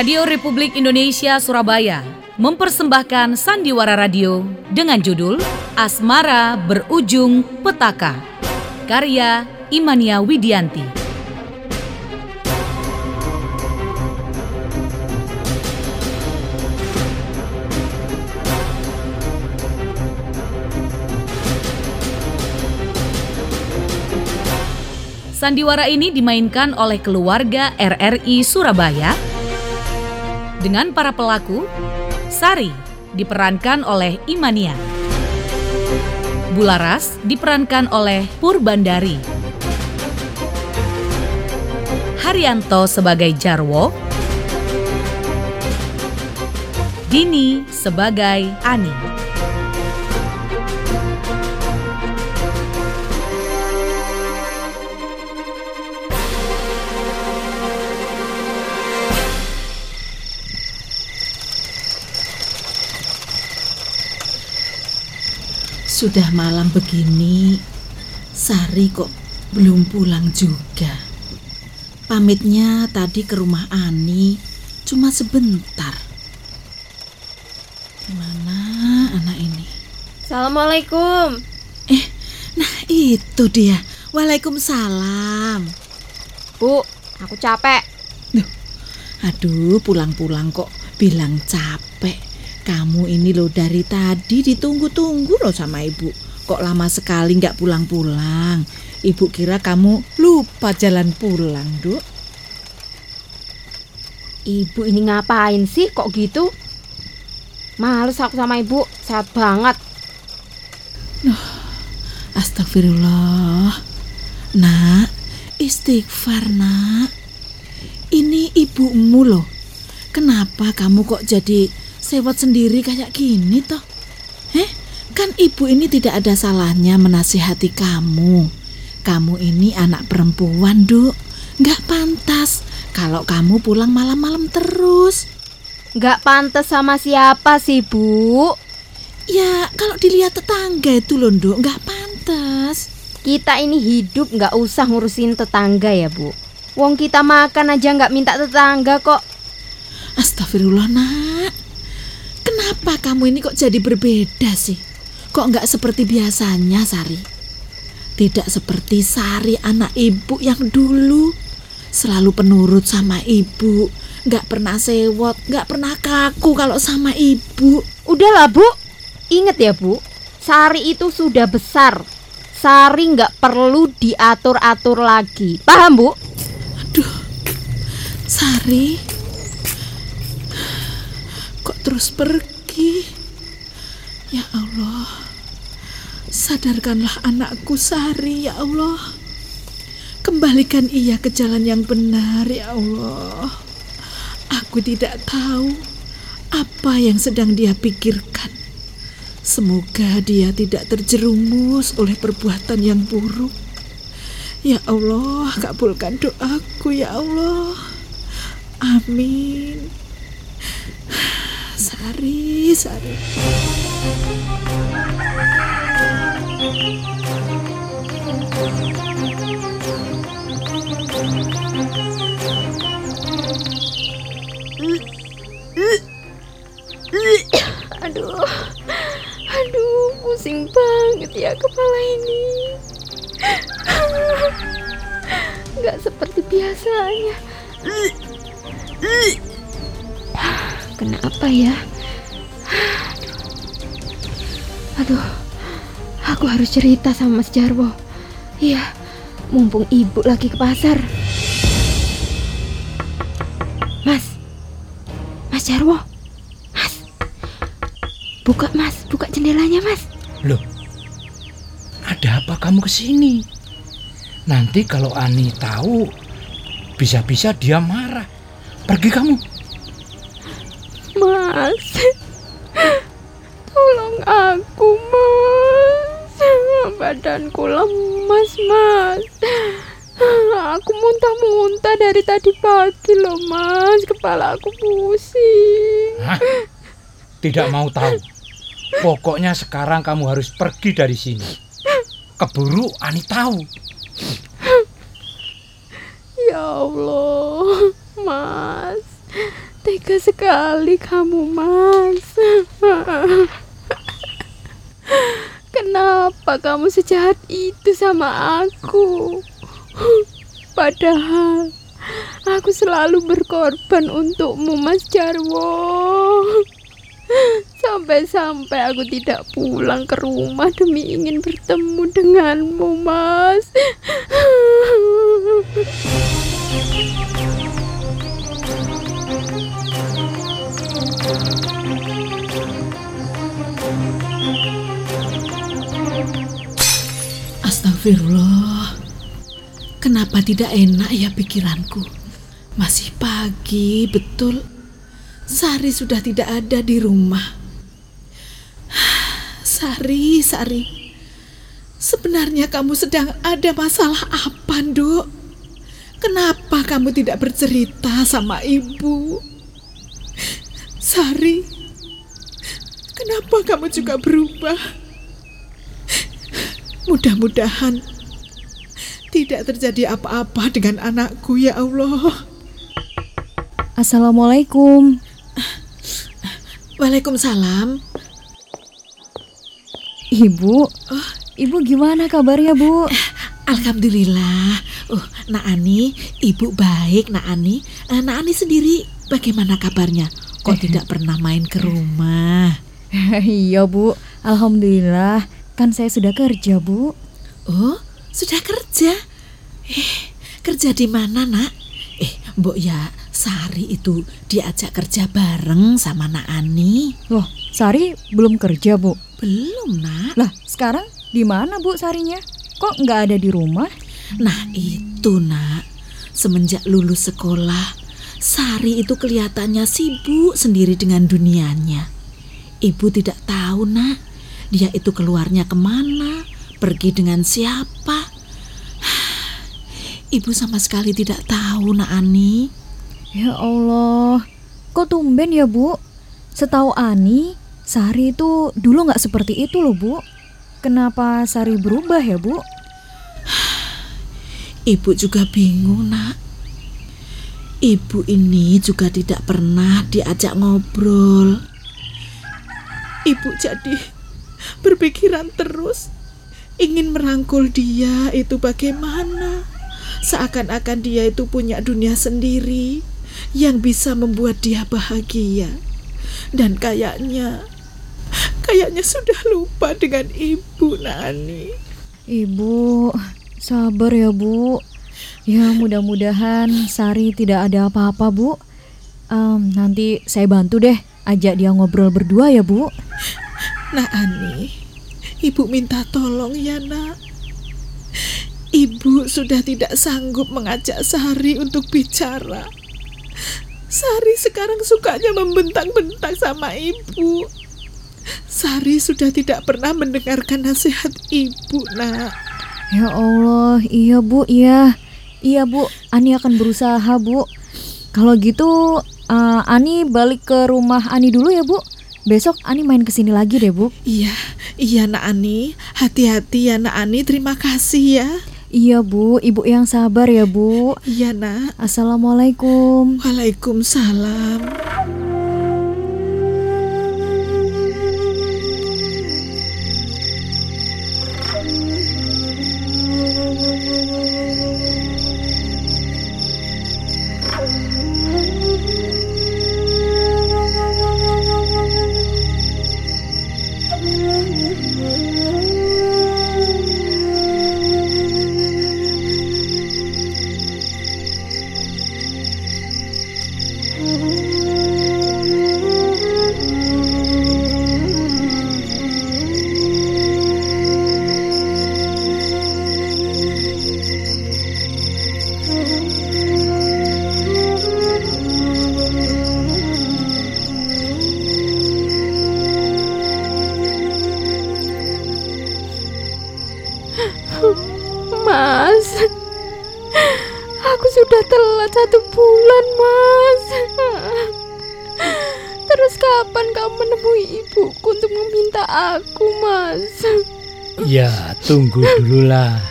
Radio Republik Indonesia Surabaya mempersembahkan Sandiwara Radio dengan judul Asmara Berujung Petaka. Karya Imania Widianti. Sandiwara ini dimainkan oleh keluarga RRI Surabaya dengan para pelaku Sari diperankan oleh Imania. Bularas diperankan oleh Purbandari. Haryanto sebagai Jarwo. Dini sebagai Ani. Sudah malam begini, Sari kok belum pulang juga. Pamitnya tadi ke rumah Ani, cuma sebentar. Mana anak ini? Assalamualaikum. Eh, nah itu dia. Waalaikumsalam. Bu, aku capek. Duh, aduh, pulang-pulang kok bilang capek. Kamu ini loh dari tadi ditunggu-tunggu loh sama ibu. Kok lama sekali nggak pulang-pulang? Ibu kira kamu lupa jalan pulang, Duk. Ibu ini ngapain sih kok gitu? Males aku sama ibu, sehat banget. Astagfirullah. Nak, istighfar nak. Ini ibumu loh. Kenapa kamu kok jadi sewot sendiri kayak gini toh? Eh, kan ibu ini tidak ada salahnya menasihati kamu. Kamu ini anak perempuan, Duk. Gak pantas kalau kamu pulang malam-malam terus. Gak pantas sama siapa sih, Bu? Ya, kalau dilihat tetangga itu loh, Duk. Gak pantas. Kita ini hidup gak usah ngurusin tetangga ya, Bu. Wong kita makan aja gak minta tetangga kok. Astagfirullah, nak. Kenapa kamu ini kok jadi berbeda sih? Kok nggak seperti biasanya, Sari? Tidak seperti Sari anak ibu yang dulu selalu penurut sama ibu, nggak pernah sewot, nggak pernah kaku kalau sama ibu. Udahlah bu, inget ya bu, Sari itu sudah besar. Sari nggak perlu diatur-atur lagi, paham bu? Aduh, Sari, terus pergi. Ya Allah, sadarkanlah anakku Sari, ya Allah. Kembalikan ia ke jalan yang benar, ya Allah. Aku tidak tahu apa yang sedang dia pikirkan. Semoga dia tidak terjerumus oleh perbuatan yang buruk. Ya Allah, kabulkan doaku, ya Allah. Amin. Sari, Sari. Aduh, aduh, pusing banget ya kepala ini. Gak seperti biasanya. Kenapa ya? Aduh, aku harus cerita sama Mas Jarwo. Iya, mumpung ibu lagi ke pasar. Mas, Mas Jarwo, Mas, buka Mas, buka jendelanya Mas. Loh, ada apa kamu ke sini? Nanti kalau Ani tahu, bisa-bisa dia marah. Pergi kamu. Mas, tolong aku, Mas. Badanku lemas, Mas. Aku muntah-muntah dari tadi pagi loh, Mas. Kepala aku pusing. Hah? Tidak mau tahu. Pokoknya sekarang kamu harus pergi dari sini. Keburu Ani tahu. Ya Allah, Mas. Tega sekali kamu, Mas. Kenapa kamu sejahat itu sama aku? Padahal aku selalu berkorban untukmu, Mas Jarwo. Sampai-sampai aku tidak pulang ke rumah demi ingin bertemu denganmu, Mas. Astagfirullah. Kenapa tidak enak ya pikiranku? Masih pagi, betul. Sari sudah tidak ada di rumah. Sari, Sari. Sebenarnya kamu sedang ada masalah apa, Nduk? Kenapa kamu tidak bercerita sama ibu? Sari, kenapa kamu juga berubah? Mudah-mudahan tidak terjadi apa-apa dengan anakku ya Allah. Assalamualaikum. Waalaikumsalam. Ibu, ibu gimana kabarnya bu? Alhamdulillah. Oh, Nak Ani, ibu baik Nak Ani. Eh, Nak Ani sendiri bagaimana kabarnya? Kok tidak pernah main ke rumah? iya bu, alhamdulillah. Kan saya sudah kerja bu. Oh, sudah kerja? Eh, kerja di mana nak? Eh, Mbok ya Sari itu diajak kerja bareng sama Nak Ani. Loh, Sari belum kerja bu. Belum nak. Lah, sekarang di mana bu Sarinya? Kok nggak ada di rumah? Nah itu nak, semenjak lulus sekolah, Sari itu kelihatannya sibuk sendiri dengan dunianya. Ibu tidak tahu nak, dia itu keluarnya ke mana, pergi dengan siapa. Ibu sama sekali tidak tahu nak Ani. Ya Allah, kok tumben ya bu? Setahu Ani, Sari itu dulu nggak seperti itu loh bu. Kenapa Sari berubah ya bu? Ibu juga bingung nak. Ibu ini juga tidak pernah diajak ngobrol. Ibu jadi berpikiran terus ingin merangkul dia itu bagaimana. Seakan-akan dia itu punya dunia sendiri yang bisa membuat dia bahagia. Dan kayaknya kayaknya sudah lupa dengan ibu Nani. Ibu, sabar ya bu. Ya mudah-mudahan Sari tidak ada apa-apa bu. Em, nanti saya bantu deh ajak dia ngobrol berdua ya bu. Nak Ani, ibu minta tolong ya nak. Ibu sudah tidak sanggup mengajak Sari untuk bicara. Sari sekarang sukanya membentang-bentang sama ibu. Sari sudah tidak pernah mendengarkan nasihat ibu, nak. Ya Allah, iya bu, iya. Iya bu, Ani akan berusaha bu. Kalau gitu, eh, Ani balik ke rumah Ani dulu ya bu. Besok Ani main ke sini lagi deh bu. Iya, iya nak Ani. Hati-hati ya nak Ani, terima kasih ya. Iya bu, ibu yang sabar ya bu. Iya nak. Assalamualaikum. Waalaikumsalam. Mas, aku sudah telat satu bulan, Mas. Terus kapan kamu menemui ibuku untuk meminta aku, Mas? Ya, tunggu dulu lah.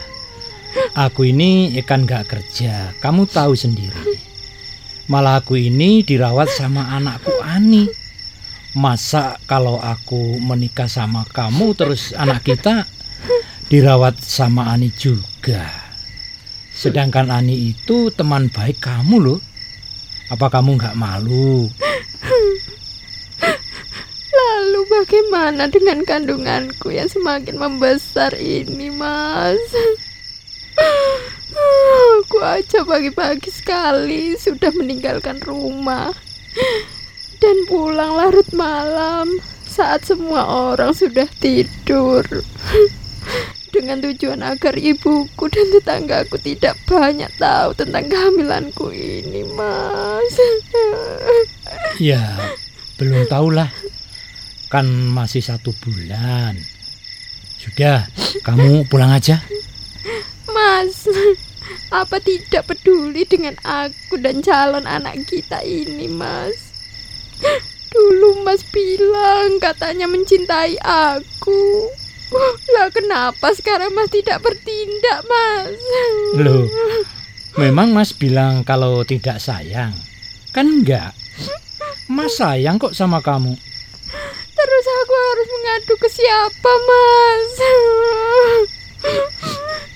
Aku ini kan gak kerja, kamu tahu sendiri. Malah aku ini dirawat sama anakku Ani. Masa kalau aku menikah sama kamu terus anak kita dirawat sama Ani juga. Sedangkan Ani itu teman baik kamu loh. Apa kamu nggak malu? Lalu bagaimana dengan kandunganku yang semakin membesar ini, Mas? Aku aja pagi-pagi sekali sudah meninggalkan rumah dan pulang larut malam saat semua orang sudah tidur. Dengan tujuan agar ibuku dan tetanggaku tidak banyak tahu tentang kehamilanku ini, Mas. Ya, belum tahulah. Kan masih satu bulan. Sudah, kamu pulang aja. Mas, apa tidak peduli dengan aku dan calon anak kita ini, Mas? Dulu Mas bilang katanya mencintai aku. Lah kenapa sekarang Mas tidak bertindak, Mas? Loh, memang Mas bilang kalau tidak sayang? Kan enggak. Mas sayang kok sama kamu. Terus aku harus mengadu ke siapa, Mas?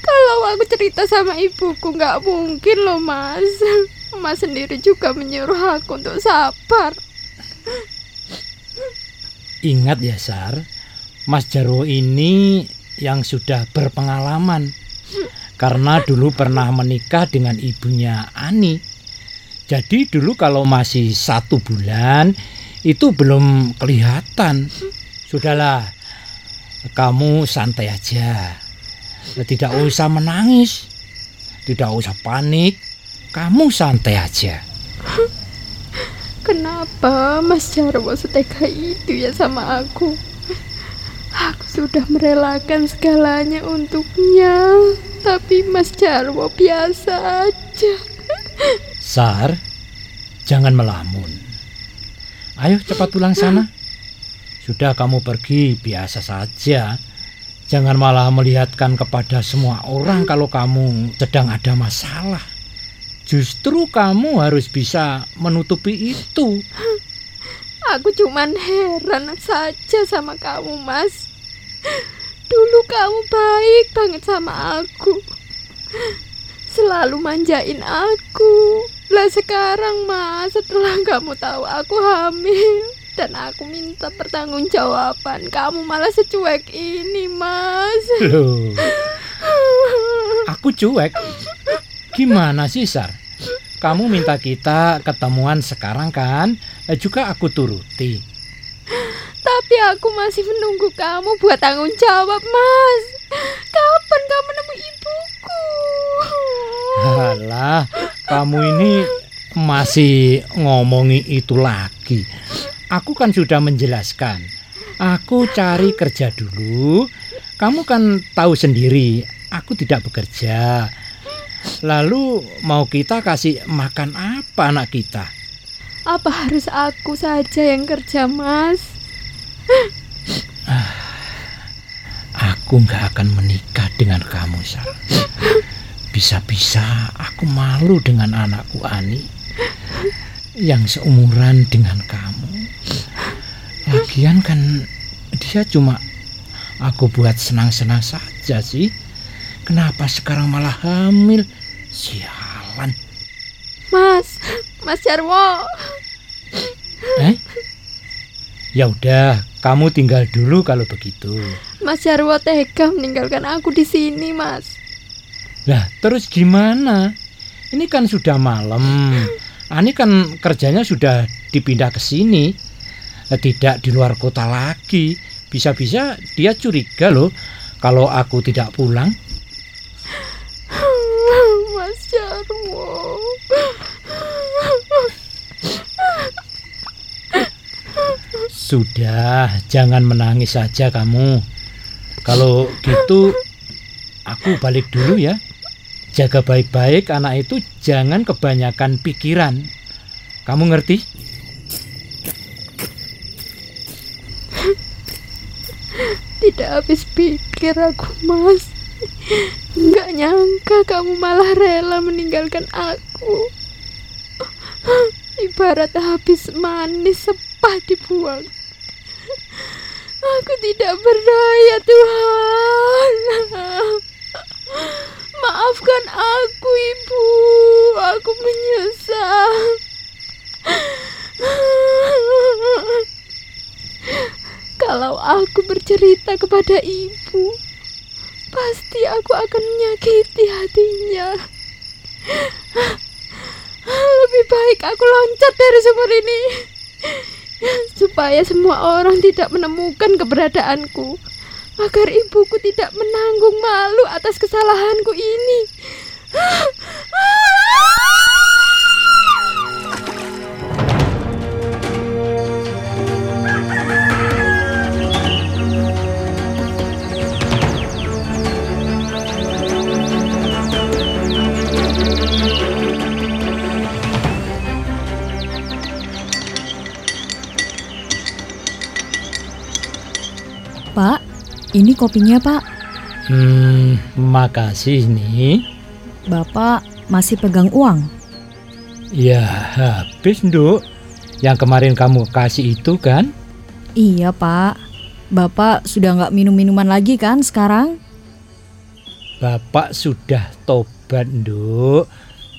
Kalau aku cerita sama ibuku nggak mungkin loh, Mas. Mas sendiri juga menyuruh aku untuk sabar. Ingat ya, Sar. Mas Jarwo ini yang sudah berpengalaman. Karena dulu pernah menikah dengan ibunya Ani. Jadi dulu kalau masih satu bulan itu belum kelihatan. Sudahlah, kamu santai aja. Tidak usah menangis, tidak usah panik. Kamu santai aja. Kenapa Mas Jarwo setega itu ya sama aku? Aku sudah merelakan segalanya untuknya. Tapi Mas Jarwo biasa aja. Sar, jangan melamun. Ayo cepat pulang sana. Sudah kamu pergi biasa saja. Jangan malah melihatkan kepada semua orang kalau kamu sedang ada masalah. Justru kamu harus bisa menutupi itu. Aku cuman heran saja sama kamu, Mas. Dulu kamu baik banget sama aku. Selalu manjain aku. Lah sekarang, Mas, setelah kamu tahu aku hamil dan aku minta pertanggungjawaban, kamu malah secuek ini, Mas. Loh, aku cuek. Gimana sih, Sar? Kamu minta kita ketemuan sekarang kan? Eh, juga aku turuti. Tapi aku masih menunggu kamu buat tanggung jawab, Mas. Kapan kamu nemu ibuku? Alah, kamu ini masih ngomongi itu lagi. Aku kan sudah menjelaskan. Aku cari kerja dulu. Kamu kan tahu sendiri, aku tidak bekerja. Lalu mau kita kasih makan apa anak kita? Apa harus aku saja yang kerja, Mas? Aku nggak akan menikah dengan kamu, Sar. Bisa-bisa aku malu dengan anakku Ani yang seumuran dengan kamu. Lagian kan dia cuma aku buat senang-senang saja sih. Kenapa sekarang malah hamil? Sialan. Mas, Mas Jarwo. Eh? Ya udah, kamu tinggal dulu kalau begitu. Mas Jarwo tega meninggalkan aku di sini, Mas. Lah, terus gimana? Ini kan sudah malam. Ani kan kerjanya sudah dipindah ke sini. Eh, Tidak di luar kota lagi. Bisa-bisa dia curiga loh kalau aku tidak pulang. Mas Jarwo. Sudah, jangan menangis saja kamu. Kalau gitu, aku balik dulu ya. Jaga baik-baik anak itu jangan kebanyakan pikiran. Kamu ngerti? Tidak habis pikir aku, Mas. Nggak nyangka kamu malah rela meninggalkan aku. Ibarat habis manis sepah dibuang. Aku tidak berdaya Tuhan. Maafkan aku ibu. Aku menyesal. Kalau aku bercerita kepada ibu, pasti aku akan menyakiti hatinya. Lebih baik aku loncat dari sumur ini supaya semua orang tidak menemukan keberadaanku agar ibuku tidak menanggung malu atas kesalahanku ini. Pak, ini kopinya pak. Hmm, makasih nih. Bapak masih pegang uang. Ya, habis, Nduk. Yang kemarin kamu kasih itu kan? Iya pak. Bapak sudah nggak minum minuman lagi kan sekarang? Bapak sudah tobat, Nduk.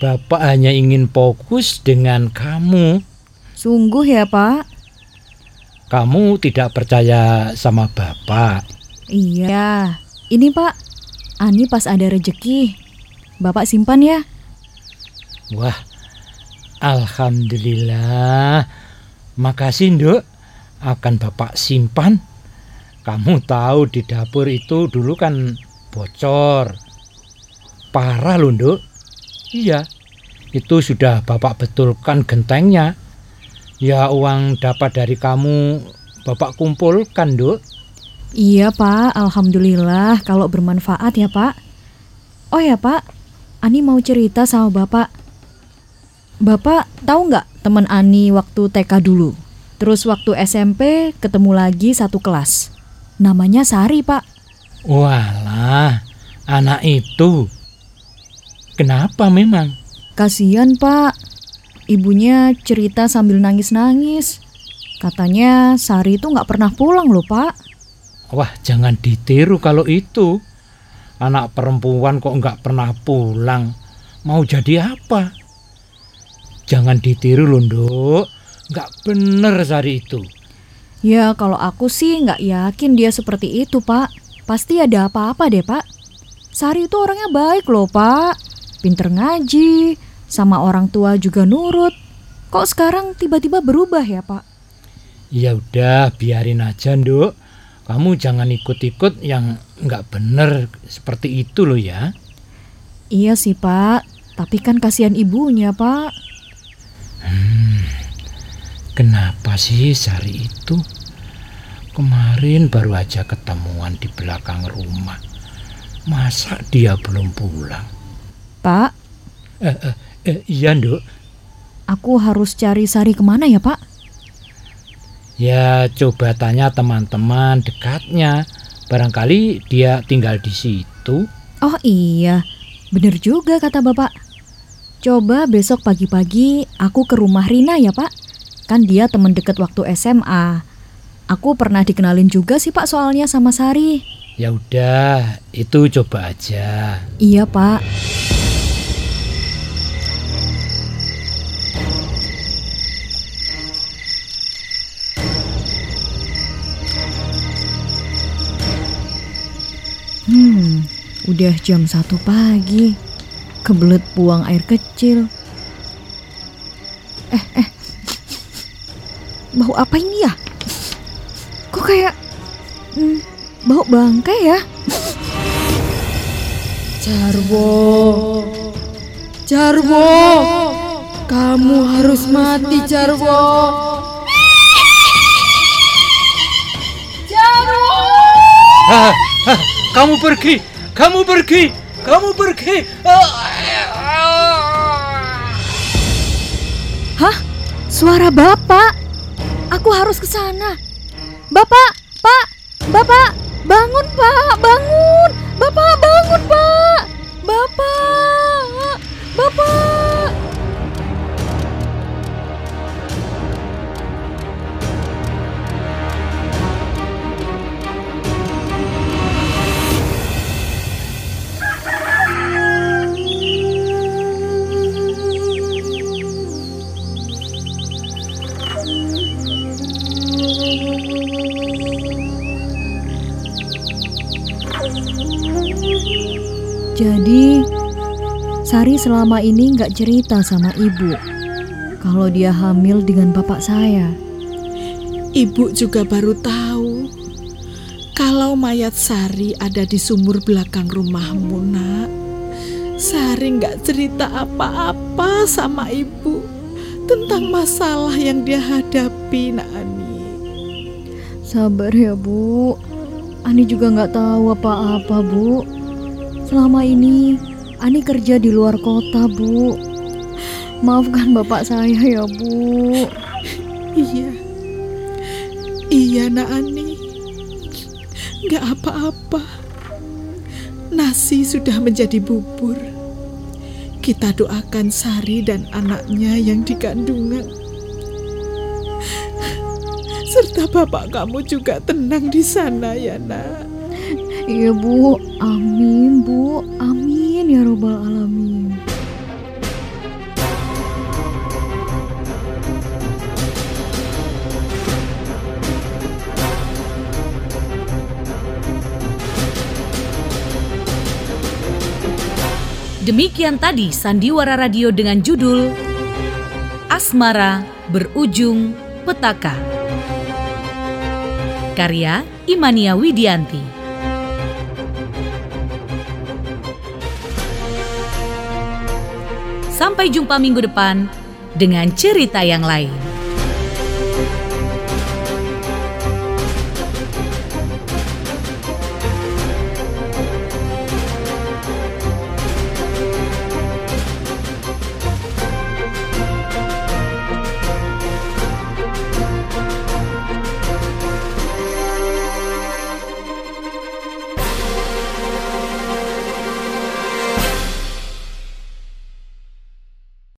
Bapak hanya ingin fokus dengan kamu. Sungguh ya pak? Kamu tidak percaya sama Bapak. Iya. Ini pak, Ani pas ada rejeki. Bapak simpan ya. Wah, Alhamdulillah. Makasih, Nduk. Akan Bapak simpan. Kamu tahu di dapur itu dulu kan bocor. Parah loh, Nduk. Iya, itu sudah Bapak betulkan gentengnya. Ya uang dapat dari kamu Bapak kumpulkan, Nduk. Iya pak, Alhamdulillah kalau bermanfaat ya pak. Oh ya pak, Ani mau cerita sama bapak. Bapak tahu nggak teman Ani waktu TK dulu? Terus waktu SMP ketemu lagi satu kelas. Namanya Sari pak. Walah, anak itu. Kenapa memang? Kasian pak, ibunya cerita sambil nangis-nangis. Katanya Sari itu nggak pernah pulang loh pak. Wah, jangan ditiru kalau itu. Anak perempuan kok nggak pernah pulang. Mau jadi apa? Jangan ditiru loh, Nduk. Nggak bener Sari itu. Ya kalau aku sih nggak yakin dia seperti itu pak. Pasti ada apa-apa deh pak. Sari itu orangnya baik loh pak. Pinter ngaji, sama orang tua juga nurut. Kok sekarang tiba-tiba berubah ya pak? Ya udah, biarin aja, Nduk. Kamu jangan ikut-ikut yang nggak bener seperti itu loh ya. Iya sih pak, tapi kan kasihan ibunya pak. Kenapa sih Sari itu? Kemarin baru aja ketemuan di belakang rumah. Masa dia belum pulang? Pak, Eh, eh, eh, iya, Nduk. aku harus cari Sari ke mana ya pak? Ya coba tanya teman-teman dekatnya. Barangkali dia tinggal di situ. Oh iya, bener juga kata bapak. Coba besok pagi-pagi aku ke rumah Rina ya pak. Kan dia teman deket waktu SMA. Aku pernah dikenalin juga sih pak soalnya sama Sari. Ya udah, itu coba aja. Iya pak. Udah jam satu pagi. Kebelet buang air kecil. Eh, eh. Bau apa ini ya? Kok kayak hmm, bau bangkai ya? Jarwo. Jarwo. Kamu harus mati, Jarwo. Ah, ah, kamu pergi, kamu pergi, kamu pergi. Ah, Hah? Suara bapak? Aku harus ke sana. Bapak, Pak, Bapak, bangun Pak, bangun. Bapak, bangun Pak. Bapak, Bapak. Jadi, Sari selama ini nggak cerita sama ibu kalau dia hamil dengan bapak saya. Ibu juga baru tahu kalau mayat Sari ada di sumur belakang rumahmu, nak. Sari nggak cerita apa-apa sama ibu tentang masalah yang dia hadapi, nak Ani. Sabar ya bu, Ani juga nggak tahu apa-apa bu. Selama ini Ani kerja di luar kota bu. Maafkan bapak saya ya bu. Iya, iya, nak Ani. Nggak apa-apa. Nasi sudah menjadi bubur. Kita doakan Sari dan anaknya yang dikandungan. Serta bapak kamu juga tenang di sana ya nak. Iya bu, amin bu, amin ya robbal alamin. Demikian tadi Sandiwara Radio dengan judul Asmara Berujung Petaka. Karya Imania Widianti. Sampai jumpa minggu depan dengan cerita yang lain.